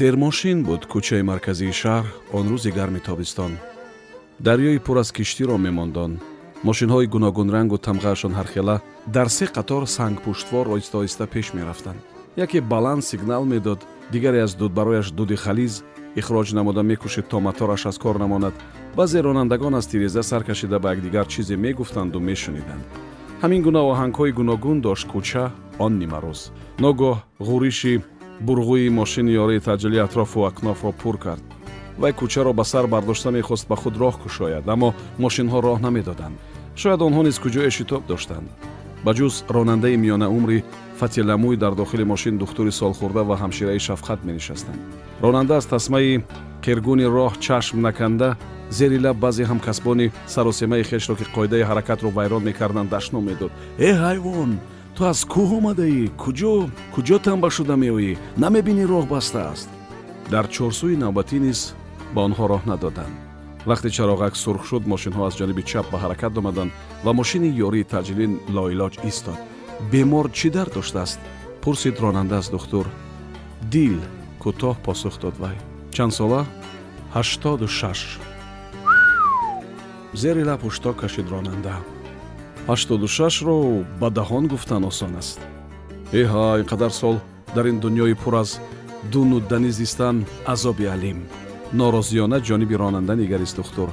сермошин буд кӯчаи марказии шаҳр он рӯзи гарми тобистон дарёи пур аз киштиро мемондон. Мошинҳои гуногунрангу тамғаашон ҳархела дар се қатор сангпуштвор оҳиста оҳиста пеш мерафтанд яке баланд сигнал медод дигаре аз дудбарояш дуди хализ ихроҷ намода мекӯшид то мотораш аз кор намонад. Баъзе ронандагон аз тиреза сар кашида ба якдигар чизе мегуфтанду мешуниданд. Ҳамин гуна оҳангҳои гуногун дошт кӯча он нимарӯз ногоҳ ғӯриши бурғӯи мошини ёрии таъҷилӣ атрофу акнофро пур кард вай кӯчаро ба сар бардошта мехост ба худ роҳ кушояд аммо мошинҳо роҳ намедоданд. Шояд онҳо низ куҷое шитоб доштанд. Ба ҷуз ронандаи миёнаумри фатиламӯй дар дохили мошин духтури солхӯрда ва ҳамшираи шафқат менишастанд. Ронанда аз тасмаи қиргуни роҳ чашм наканда зери лаб баъзе ҳамкасбони саросемаи хешро ки қоидаи ҳаракатро вайрон мекарданд дашно медод. Э ҳайвон ту аз кӯҳ омадаӣ? Куҷо? Куҷо танба шуда меоӣ? Намебинӣ роҳ бастааст дар чорсӯи навбатӣ низ ба онҳо роҳ надоданд. Вақте чароғак сурх шуд мошинҳо аз ҷониби чап ба ҳаракат омаданд ва мошини ёрии таъҷилӣ лоилоҷ истод. Бемор чӣ дард доштааст пурсид ронанда аз духтур. Дил кӯтоҳ посух дод вай. Чанд сола? Ҳаштоду шаш. Зери лаб ҳушток кашид ронанда ҳаштоду шашро ба ដា ҳон гуфтан осон аст. Эҳа ин қадар сол дар ин дунёи пур аз дуну дани зистан азоби алим норозиёна ҷониби ронанда нигарист духтур.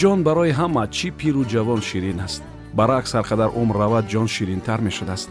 Ҷон барои ҳама чӣ пиру ҷавон ширин аст? Баръакс ҳар қадар умр равад ҷон ширинтар мешудааст.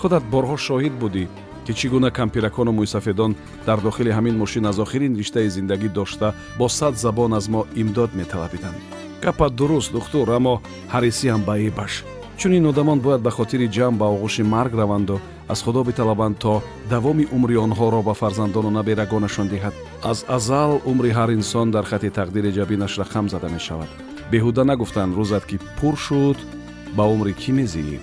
Худат борҳо шоҳид будӣ ки чӣ гуна кампиракону мӯйсафедон дар дохили ҳамин мошин аз охирин риштаи зиндагӣ дошта бо сад забон аз мо имдод металабиданд гапат дуруст духтур аммо ҳарисиам ба эбаш чун ин одамон бояд ба хотири ҷамъ ба оғӯши марг раванду аз худо биталабанд то давоми умри онҳоро ба фарзандону наберагонашон диҳад. аз азал умри ҳар инсон дар хати тақдири ҷабинаш рақам зада мешавад. беҳуда нагуфтанд рӯзат ки пур шуд ба умри кӣ мезиӣ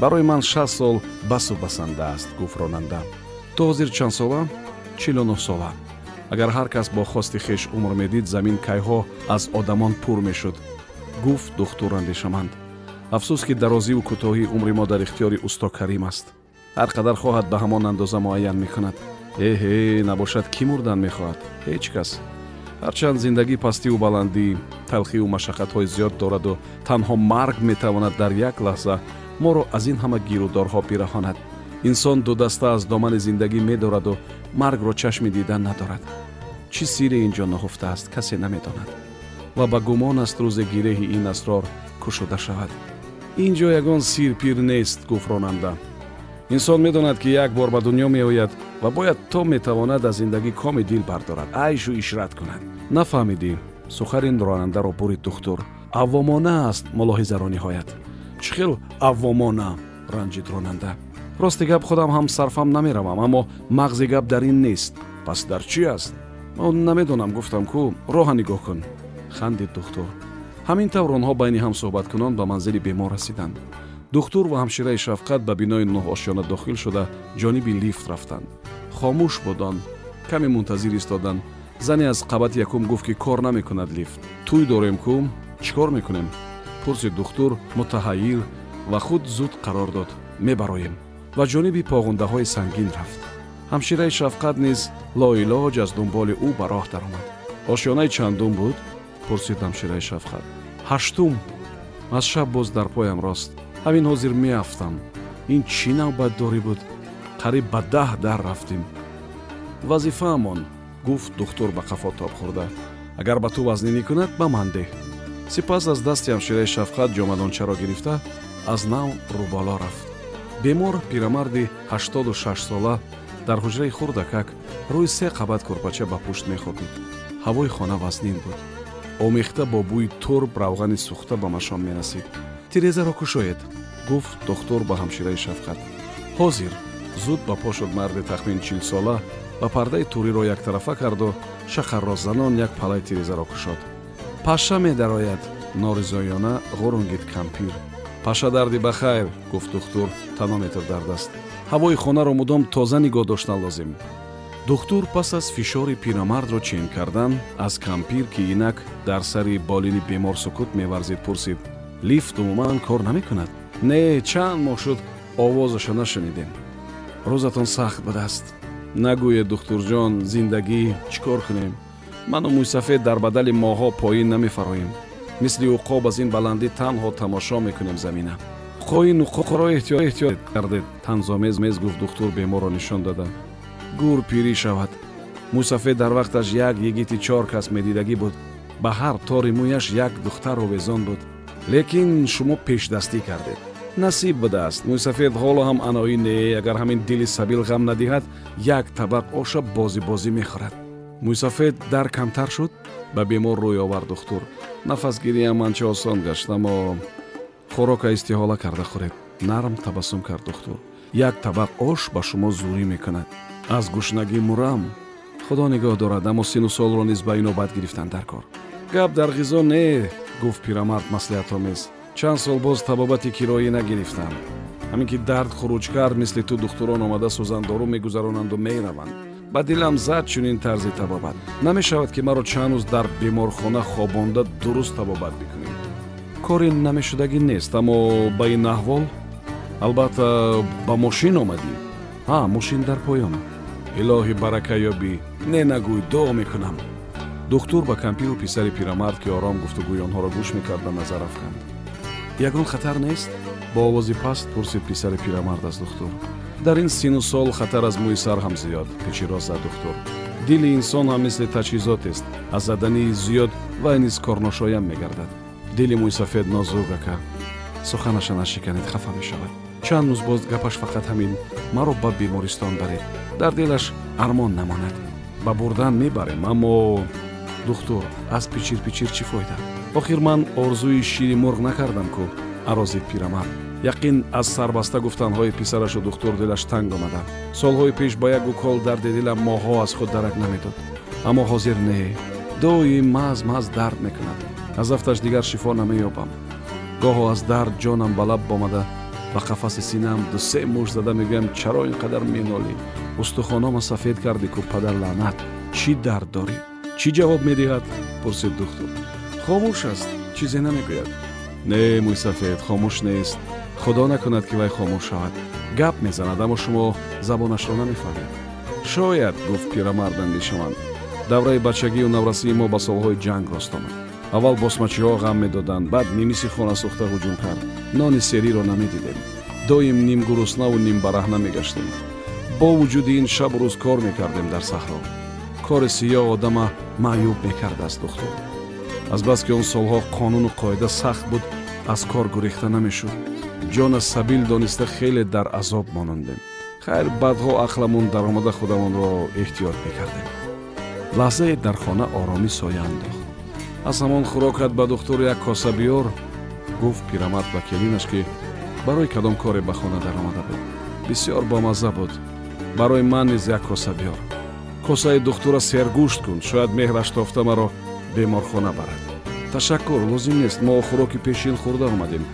барои ман шаст сол басу басанда аст гуфт ронанда. ту ҳозир чанд сола? чилу нӯҳ сола. агар ҳар кас бо хости хеш умр медид замин кайҳо аз одамон пур мешуд гуфт духтур андешаманд афсӯс ки дарозиву кӯтоҳии умри мо дар ихтиёри усто карим аст. Ҳар қадар хоҳад ба ҳамон андоза муайян мекунад. Эҳе набошад кӣ мурдан мехоҳад? Ҳеҷ кас. Ҳарчанд зиндагӣ пастиву баландӣ талхиву машаққатҳои зиёд дораду танҳо марг метавонад дар як лаҳза моро аз ин ҳама гирӯдорҳо бирахонад инсон дудаста аз домани зиндагӣ медораду маргро чашми дидан надорад. Чӣ сире ин ҷо наҳуфтааст касе намедонад. Ва ба гумон аст рӯзе гиреҳи ин асрор кушода шавад ин ҷо ягон сирпир нест гуфт ронанда. Инсон медонад ки як бор ба дунё меояд ва бояд то метавонад аз зиндагӣ коми дил бардорад. Айшу ишрат кунад нафаҳмидӣ сухарин ронандаро бурид духтур. Аввомона аст мулоҳизаро ниҳоят чӣ хел аввомона ранҷид ронанда. Рости гап худам ҳам сарфам намеравам аммо мағзи гап дар ин нест. Пас дар чӣ аст? Намедонам гуфтам кӯ роҳа нигоҳ кун хандид духтур ҳамин тавр онҳо байни ҳам суҳбаткунон ба манзили бемор расиданд. Духтур ва ҳамшираи шафқат ба бинои ноҳошёна дохил шуда ҷониби лифт рафтанд. Хомӯш буд он каме мунтазир истоданд зане аз қабати якум гуфт ки кор намекунад лифт. Тӯй дорем кӯ чӣ кор мекунем? Пурсид духтур мутаҳайир ва худ зуд қарор дод. Мебароем. Ва ҷониби поғундаҳои сангин рафт. Ҳамшираи шафқат низ лоилоҷ аз дунболи ӯ ба роҳ даромад. Ошёнаи чандум буд пурсид ҳамшираи шафқат ҳаштум аз шаб боз дар поям рост. Ҳамин ҳозир меафтам. Ин чӣ навбатдорӣ буд? Қариб ба даҳ дар рафтем вазифаамон гуфт духтур ба қафо тоб хӯрда. Агар ба ту вазнинӣ кунад ба ман деҳ сипас аз дасти ҳамшираи шафқат ҷомадончаро гирифта аз нав рӯбало рафт. Бемор пирамарди ҳаштоду шашсола дар ҳуҷраи хурдакак рӯи се қабат курпача ба пушт мехобид ҳавои хона вазнин буд омехта бо бӯи турб равғани сӯхта ба машом мерасид. Тирезаро кушоед гуфт духтур ба ҳамшираи шафқат ҳозир зуд ба по шуд марди тахмин чилсола ва пардаи туриро яктарафа карду шақарро занон як палаи тирезаро кушод паша медарояд норизоёна ғурунгид кампир. Паша дарди ба хайр гуфт духтур танометр дар даст ҳавои хонаро мудом тоза нигоҳ доштан лозим духтур пас аз фишори пирамардро чен кардан аз кампир ки инак дар сари болини бемор сукут меварзид пурсид лифт умуман кор намекунад? Не чанд моҳ шуд овозашо нашунидем. Рӯзатон сахт будааст нагӯед духтурҷон зиндагӣ чӣ кор кунем ману мӯйсафед дар бадали моҳҳо поин намефароем. Мисли уқоб аз ин баландӣ танҳо тамошо мекунем замина. Хоин уқоқро эҳтиёт кардед. Танзомез мез гуфт духтур беморро нишон дада гур пирӣ шавад. мӯйсафед дар вақташ як йигити чор кас медидагӣ буд. ба ҳар тори мӯяш як духтар овезон буд. лекин шумо пешдастӣ кардед. насиб будааст мӯйсафед ҳоло ҳам аноӣ не агар ҳамин дили сабил ғам надиҳад як табақ оша бозӣ бозӣ мехӯрад. мӯйсафед дар камтар шуд ба бемор рӯй овард духтур. нафасгириам анча осон гашт аммо хӯрока истиҳола карда хӯред. нарм табассум кард духтур. як табақ ош ба шумо зурӣ мекунад аз гушнагӣ мурам. Худо нигоҳ дорад аммо сину солро низ ба инобат гирифтан дар кор. Гап дар ғизо не гуфт пирамард маслиҳатомез чанд сол боз табобати кироӣ нагирифтам. Ҳамин ки дард хуруҷ кард мисли ту духтурон омада сӯзандору мегузаронанду мераванд ба дилам зад чунин тарзи табобат. Намешавад ки маро чанд рӯз дар беморхона хобонда дуруст табобат бикунем. Кори намешудагӣ нест аммо ба ин аҳвол албатта ба мошин омадӣ. Ҳа мошин дар поён илоҳи барака ёбӣ не нагӯй дуо мекунам духтур ба кампиру писари пирамард ки ором гуфтугӯи онҳоро гӯш мекарда назар афканд ягон хатар нест бо овози паст пурсид писари пирамард аз духтур дар ин сину сол хатар аз мӯи сар ҳам зиёд пичиро зад духтур дили инсон ҳам мисли таҷҳизотест аз задании зиёд вай низ корношоям мегардад дили мӯйсафед нозук ака суханаша нашиканед хафа мешавад чанд рӯз боз гапаш фақат ҳамин. Маро ба бемористон баред. Дар дилаш армон намонад. Ба бурдан мебарем аммо духтур аз пичир пичир чӣ фоида? Охир ман орзуи шири мурғ накардам ку арозид пирамард яқин аз сарбаста гуфтанҳои писарашу духтур дилаш танг омада. Солҳои пеш ба як укол дарди дилам моҳҳо аз худ дарак намедод. Аммо ҳозир не. Доим маз маз дард мекунад. Аз афташ дигар шифо намеёбам. Гоҳо аз дард ҷонам ба лаб омада ба қафаси синам дусе муш зада мегӯям чаро ин қадар менолӣ устухонома сафед карди ку падар лаънат. Чӣ дард дорӣ? Чӣ ҷавоб медиҳад? Пурсид духтур. Хомӯш аст. Чизе намегӯяд. Не мӯйсафед хомӯш нест. Худо накунад ки вай хомӯш шавад. Гап мезанад аммо шумо забонашро намефаҳмед. Шояд гуфт пирамард андешаманд давраи бачагию наврасии мо ба солҳои ҷанг рост омад аввал босмачиҳо ғам медоданд баъд мимиси хона сӯхта ҳуҷум кард. Нони сериро намедидем. Доим нимгуруснаву нимбараҳна мегаштем. Бо вуҷуди ин шабу рӯз кор мекардем дар саҳро кори сиёҳ одама маъюб мекардааст духтур. Азбаски он солҳо қонуну қоида сахт буд аз кор гурехта намешуд. Ҷона сабил дониста хеле дар азоб монондем хайр баъдҳо ақламон даромада худамонро эҳтиёт мекардем. Лаҳзае дар хона оромӣ соя андохт аз ҳамон хӯрокат ба духтур як коса биёр гуфт пирамард ба келинаш ки барои кадом коре ба хона даромада буд. Бисёр бомазза буд. Барои ман низ як коса биёр. Косаи духтура сергӯшт кун. Шояд меҳраш тофта маро беморхона барад. Ташаккур лозим нест. Мо хӯроки пешин хӯрда омадем.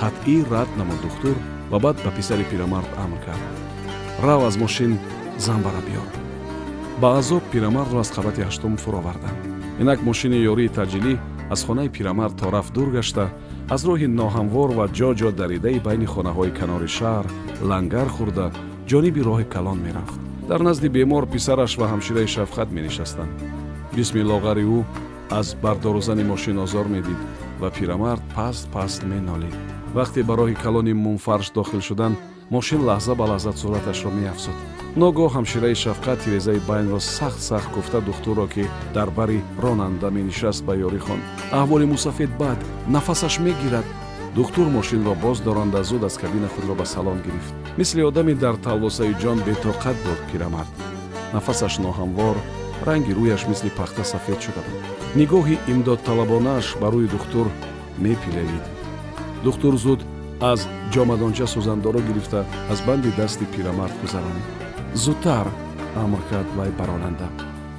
Қатъӣ рад намуд духтур ва баъд ба писари пирамард амр кард. Рав аз мошин замбара биёр. Ба азоб пирамардро аз қабати ҳаштум фуроварданд инак мошини ёрии таъҷилӣ аз хонаи пирамард то рафт дур гашта аз роҳи ноҳамвор ва ҷо ҷо даридаи байни хонаҳои канори шаҳр лангар хӯрда ҷониби роҳи калон мерафт. Дар назди бемор писараш ва ҳамшираи шафқат менишастанд. Ҷисми лоғари ӯ аз бардорузани мошин озор медид ва пирамард паст паст менолид. Вақте ба роҳи калони мунфарш дохил шуданд мошин лаҳза ба лаҳзат суръаташро меафзуд ногоҳ ҳамшираи шафқат тирезаи байнро сахт сахт гуфта духтурро ки дар бари ронанда менишаст ба ёрӣ хонд аҳволи мусафед бад нафасаш мегирад. Духтур мошинро боз доронда зуд аз кабина худро ба салон гирифт. Мисли одами дар талвосаи ҷон бетоқат буд пирамард нафасаш ноҳамвор ранги рӯяш мисли пахта сафед шуда буд. Нигоҳи имдодталабонааш ба рӯи духтур мепилелид. Духтур зуд аз ҷомадонча сӯзандоро гирифта аз банди дасти пирамард гузаронид зудтар амр кард вай баронанда.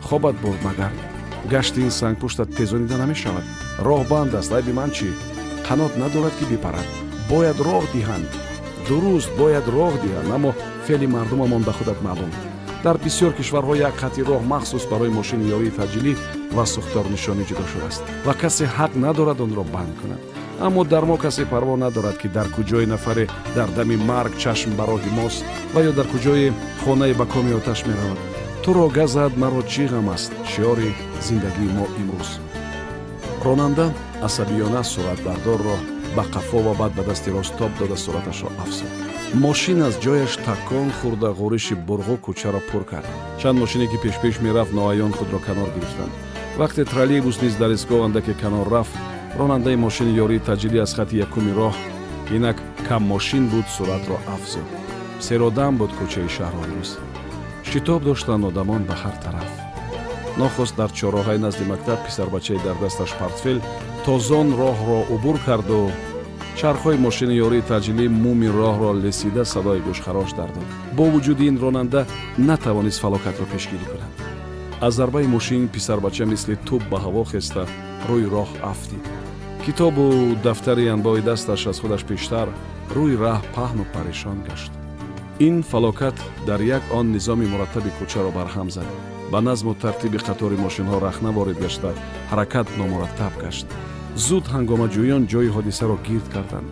Хобат бурд магар. Гашти ин сангпуштат тезонида намешавад. Роҳбанд аст айби ман чӣ қанот надорад ки бипарад. Бояд роҳ диҳанд. Дуруст бояд роҳ диҳанд аммо феъли мардумамон ба худат маълум дар бисёр кишварҳо як хати роҳ махсус барои мошини ёрии таъҷилӣ ва сӯхторнишонӣ ҷудо шудааст ва касе ҳақ надорад онро банд кунад. Аммо дар мо касе парво надорад ки дар куҷое нафаре дар дами марг чашм ба роҳи мост ва ё дар куҷое хонае ба коми оташ меравад. Туро газад маро чӣ ғам аст шиёри зиндагии мо имрӯз. Ронанда асабиёна суратбардорро ба қафо ва баъд ба дасти рост тоб дода сураташро афзод мошин аз ҷояш такон хӯрда ғӯриши бурғу кӯчаро пур кард. Чанд мошине ки пешпеш мерафт ноаён худро канор гирифтанд. Вақте троллейбус низ дар истгоҳ андаке канор рафт ронандаи мошини ёрии таъҷилӣ аз хати якуми роҳ инак каммошин буд суръатро афзод серодам буд кӯчаи шаҳрҳо имрӯз шитоб доштанд одамон ба ҳар тараф. Нохост дар чороҳаи назди мактаб писарбачае дар дасташ портфел тозон роҳро убур карду чархҳои мошини ёрии таъҷилӣ муми роҳро лесида садои гӯшхарош дардод бо вуҷуди ин ронанда натавонист фалокатро пешгирӣ кунад аз зарбаи мошин писарбача мисли туб ба ҳаво хеста рӯи роҳ афтид китобу дафтари анбои дасташ аз худаш пештар рӯи раҳ паҳну парешон гашт. Ин фалокат дар як он низоми мураттаби кӯчаро барҳам зад. Ба назму тартиби қатори мошинҳо рахна ворид гашта ҳаракат номураттаб гашт зуд ҳангомаҷӯён ҷои ҳодисаро гирд карданд.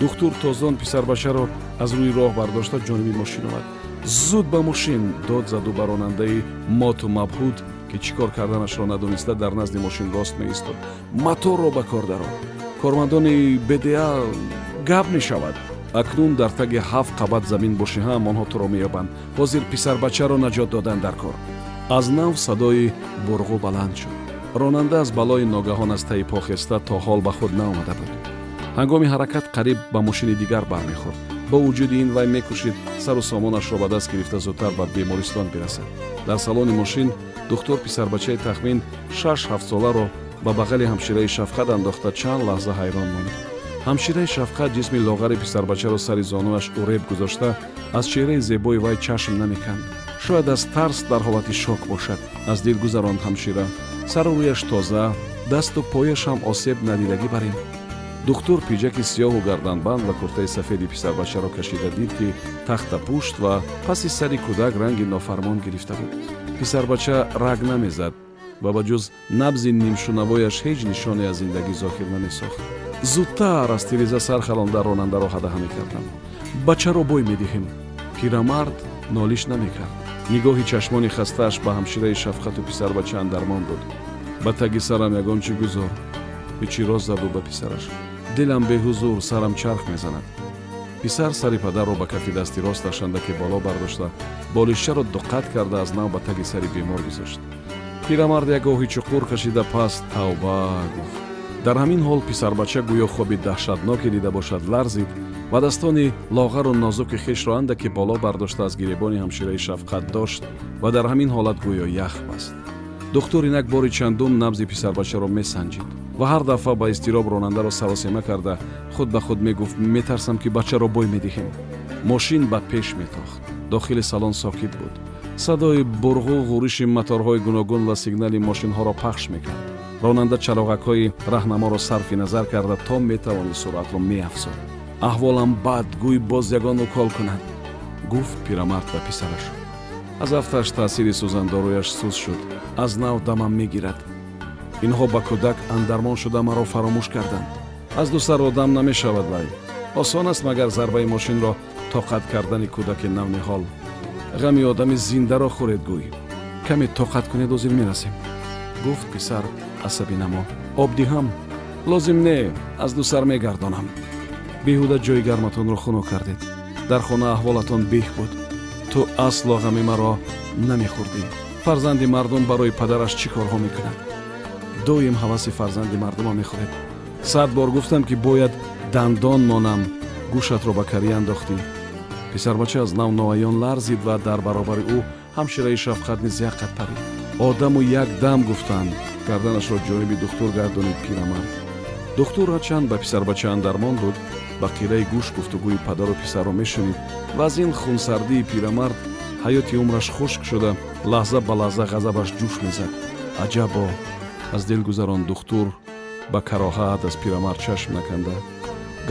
духтур тозон писарбачаро аз рӯи роҳ бардошта ҷониби мошин омад. зуд ба мошин дод заду ба ронандаи моту мабҳуд ки чӣ кор карданашро надониста дар назди мошин рост меистод. маторро ба кор даро кормандони бда гап мешавад. акнун дар таги ҳафт қабат замин бошӣ ҳам онҳо туро меёбанд. ҳозир писарбачаро наҷот додан дар кор. аз нав садои бурғу баланд шуд ронанда аз балои ногаҳон аз таи похеста то ҳол ба худ наомада буд. Ҳангоми ҳаракат қариб ба мошини дигар бармехӯрд. Бо вуҷуди ин вай мекӯшид сару сомонашро ба даст гирифта зудтар ба бемористон бирасад. Дар салони мошин духтур писарбачаи тахмин шаш ҳафтсоларо ба бағали ҳамшираи шафқат андохта чанд лаҳза ҳайрон монд. Ҳамшираи шафқат ҷисми лоғари писарбачаро сари зонуаш уреб гузошта аз чеҳраи зебои вай чашм намеканд. Шояд аз тарс дар ҳолати шок бошад. Аз дил гузаронд ҳамшира сару рӯяш тоза дасту пояшам осеб надидагӣ бар ин духтур пиҷаки сиёҳу гарданбанд ва куртаи сафеди писарбачаро кашида дид ки тахта пушт ва паси сари кӯдак ранги нофармон гирифта буд. Писарбача раг намезад ва ба ҷуз набзи нимшунавояш ҳеҷ нишоне аз зиндагӣ зохир намесохт. Зудтар аз тиреза сархалонда ронандаро ҳадаҳа мекардам. Бачаро бой медиҳем. Пирамард нолиш намекард нигоҳи чашмони хастааш ба ҳамшираи шафқату писарбача андармон буд ба таги сарам ягон чӣ гузор? Ҳичи рост заду ба писараш? Дилам беҳузур сарам чарх мезанад. Писар сари падарро ба кафи дасти росташ андаке боло бардошта болишчаро дуққат карда аз нав ба таги сари бемор гузошт пирамард як гоҳи чуқур кашида пас тавба! гуфт дар ҳамин ҳол писарбача гӯё хоби даҳшатноке дида бошад ларзид вадастони лоғару нозуки хешро андаке боло бардошта аз гиребони ҳамшираи шафқат дошт ва дар ҳамин ҳолат гӯё ях баст. Духтур инак бори чандум набзи писарбачаро месанҷид ва ҳар дафъа ба изтироб ронандаро саросема карда худ ба худ мегуфт метарсам ки бачаро бой медиҳем мошин ба пеш метохт. Дохили салон сокит буд. Садои бурғу ғӯриши моторҳои гуногун ва сигнали мошинҳоро пахш мекард ронанда чароғакҳои раҳнаморо сарфи назар карда то метавони суръатро меафзод аҳволам бад гӯй боз ягон укол кунад гуфт пирамард ба писараш. Аз афташ таъсири сӯзандоруяш сӯз шуд. Аз нав дамам мегирад. Инҳо ба кӯдак андармон шуда маро фаромӯш карданд. Аз ду сар одам намешавад вай. Осон аст магар зарбаи мошинро тоқат кардани кӯдаки навниҳол ғами одами зиндаро хӯред гӯй. Каме тоқат кунед озир мерасем. Гуфт писар асабинамо об диҳам лозим не аз ду сар мегардонам беҳуда ҷои гарматонро хунук кардед дар хона аҳволатон беҳ буд ту асло ғами маро намехӯрдӣ фарзанди мардум барои падараш чӣ корҳо мекунад доим ҳаваси фарзанди мардума мехӯред сад бор гуфтам ки бояд дандон монам гӯшатро ба карӣ андохтӣ писарбача аз нав ноаён ларзид ва дар баробари ӯ ҳамшираи шафқат низ як қад парид одаму як дам гуфтанд гарданашро ҷониби духтур гардонид пирамард духтур ҳарчанд ба писарбача андармон буд ба қираи гӯш гуфтугӯи падару писарро мешунид ва аз ин хунсардии пирамард ҳаёти умраш хушк шуда лаҳза ба лаҳза ғазабаш ҷӯш мезад. аҷабо! аз дил гузарон духтур ба кароҳат аз пирамард чашм наканда.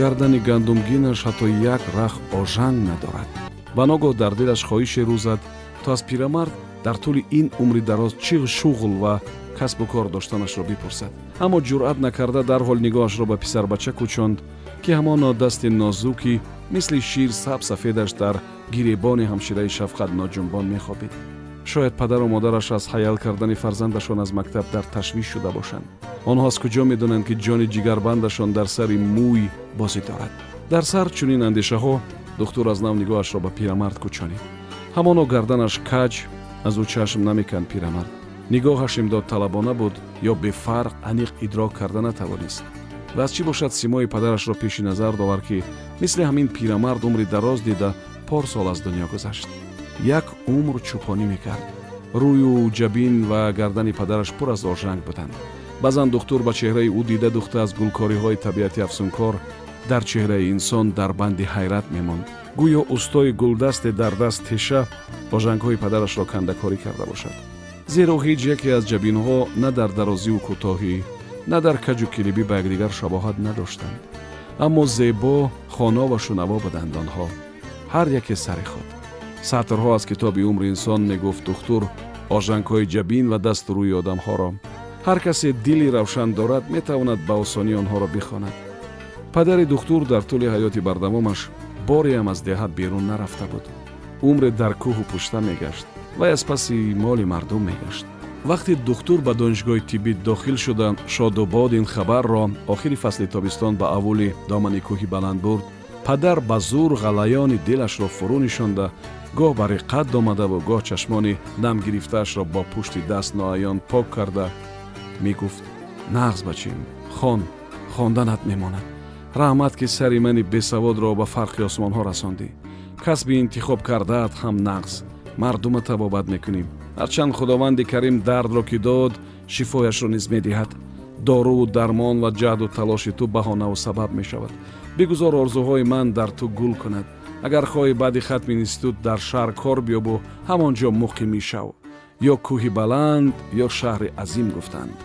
гардани гандумгинаш ҳатто як рах ожанг надорад. ва ногоҳ дар дилаш хоҳише рӯзад то аз пирамард дар тӯли ин умри дароз чӣ шуғл ва касбу кор доштанашро бипурсад. Аммо ҷуръат накарда дарҳол нигоҳашро ба писарбача кӯчонд ки ҳамоно дасти нозуки мисли шир сабсафедаш дар гиребони ҳамшираи шафқат ноҷунбон мехобид. Шояд падару модараш аз ҳаял кардани фарзандашон аз мактаб дар ташвиш шуда бошанд. Онҳо аз куҷо медонанд ки ҷони ҷигарбандашон дар сари мӯй бозӣ дорад. Дар сар чунин андешаҳо духтур аз нав нигоҳашро ба пирамард кӯчонид ҳамоно гарданаш каҷ аз ӯ чашм намеканд пирамард нигоҳаш имдодталабона буд ё бефарқ аниқ идрок карда натавонист. Ва аз чӣ бошад симои падарашро пеши назар довар ки мисли ҳамин пирамард умри дароз дида пор сол аз дунё гузашт? Як умр чӯпонӣ мекард. Рӯю ҷабин ва гардани падараш пур аз ожанг буданд. Баъзан духтур ба чеҳраи ӯ дида духта аз гулкориҳои табиати афсункор дар чеҳраи инсон дар банди ҳайрат мемонд. Гӯё устои гулдасте дар даст теша ожангҳои падарашро кандакорӣ карда бошад зеро ҳеҷ яке аз ҷабинҳо на дар дарозиву кӯтоҳӣ на дар каҷу килибӣ ба якдигар шабоҳат надоштанд. Аммо зебо хоно ва шунаво буданд онҳо ҳар яке сари худ сатрҳо аз китоби умри инсон мегуфт духтур ожангҳои ҷабин ва дасту рӯи одамҳоро. Ҳар касе дили равшан дорад метавонад ба осонӣ онҳоро бихонад. Падари духтур дар тӯли ҳаёти бардавомаш бореам аз деҳат берун нарафта буд. Умре дар кӯҳу пушта мегашт вай аз паси моли мардум мегашт. Вақте духтур ба донишгоҳи тиббӣ дохил шуда шодобод ин хабарро охири фасли тобистон ба аввули домани кӯҳи баланд бурд. Падар ба зур ғалаёни дилашро фурӯ нишонда гоҳ ба риқат омадаву гоҳ чашмони нам гирифтаашро бо пушти даст ноаён пок карда мегуфт нағз бачим хон хонданат мемонад. Раҳмат ки сари мани бесаводро ба фарқи осмонҳо расондӣ. Касби интихоб кардаат ҳам нағз мардума табобат мекунем. Ҳарчанд худованди карим дардро ки дод шифояшро низ медиҳад. Доруву дармон ва ҷаҳду талоши ту баҳонаву сабаб мешавад. Бигузор орзуҳои ман дар ту гул кунад. Агар хоҳӣ баъди хатми институт дар шаҳр кор биёбу ҳамон ҷо муқимӣ шав ё кӯҳи баланд ё шаҳри азим гуфтанд.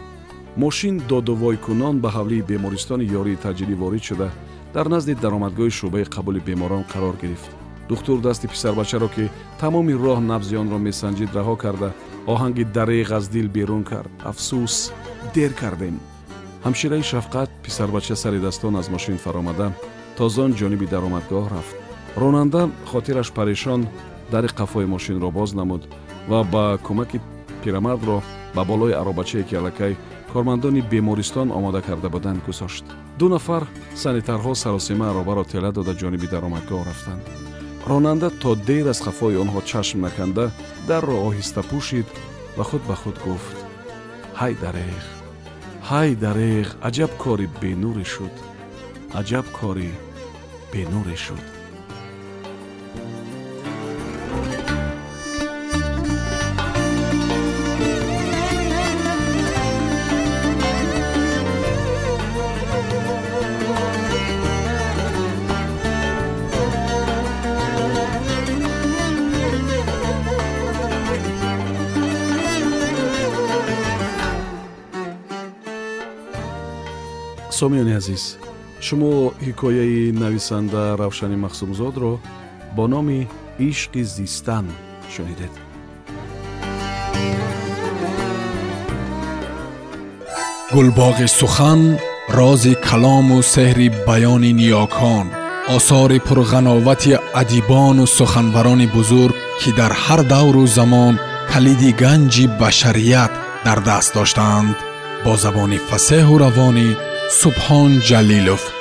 Мошин додувойкунон ба ҳавлии бемористони ёрии таъҷилӣ ворид шуда. Дар назди даромадгоҳи шӯъбаи қабули беморон қарор гирифт духтур дасти писарбачаро ки тамоми роҳ набзи онро месанҷид раҳо карда оҳанги дареғ аз дил берун кард. Афсӯс дер кардем. Ҳамшираи шафқат писарбача сари дастон аз мошин фаромада тозон ҷониби даромадгоҳ рафт. Ронанда хотираш парешон дари қафои мошинро боз намуд ва ба кӯмаки пирамардро ба болои аробачае ки аллакай кормандони бемористон омода карда буданд гузошт. Ду нафар санитарҳо саросима аробаро тела дода ҷониби даромадгоҳ рафтанд ронанда то дер аз хафои онҳо чашм наканда дарро оҳиста пӯшид ва худ ба худ гуфт ҳай дареғ ҳай дареғ аҷаб кори бенуре шуд аҷаб кори бенуре шуд сомиёни азиз шумо ҳикояи нависанда равшани махсумзодро бо номи ишқи зистан шунидед. Гулбоғи сухан рози калому сеҳри баёни ниёкон осори пурғановати адибону суханбарони бузург ки дар ҳар давру замон калиди ганҷи башарият дар даст доштаанд бо забони фасеҳу равонӣ سبحان جلیلوف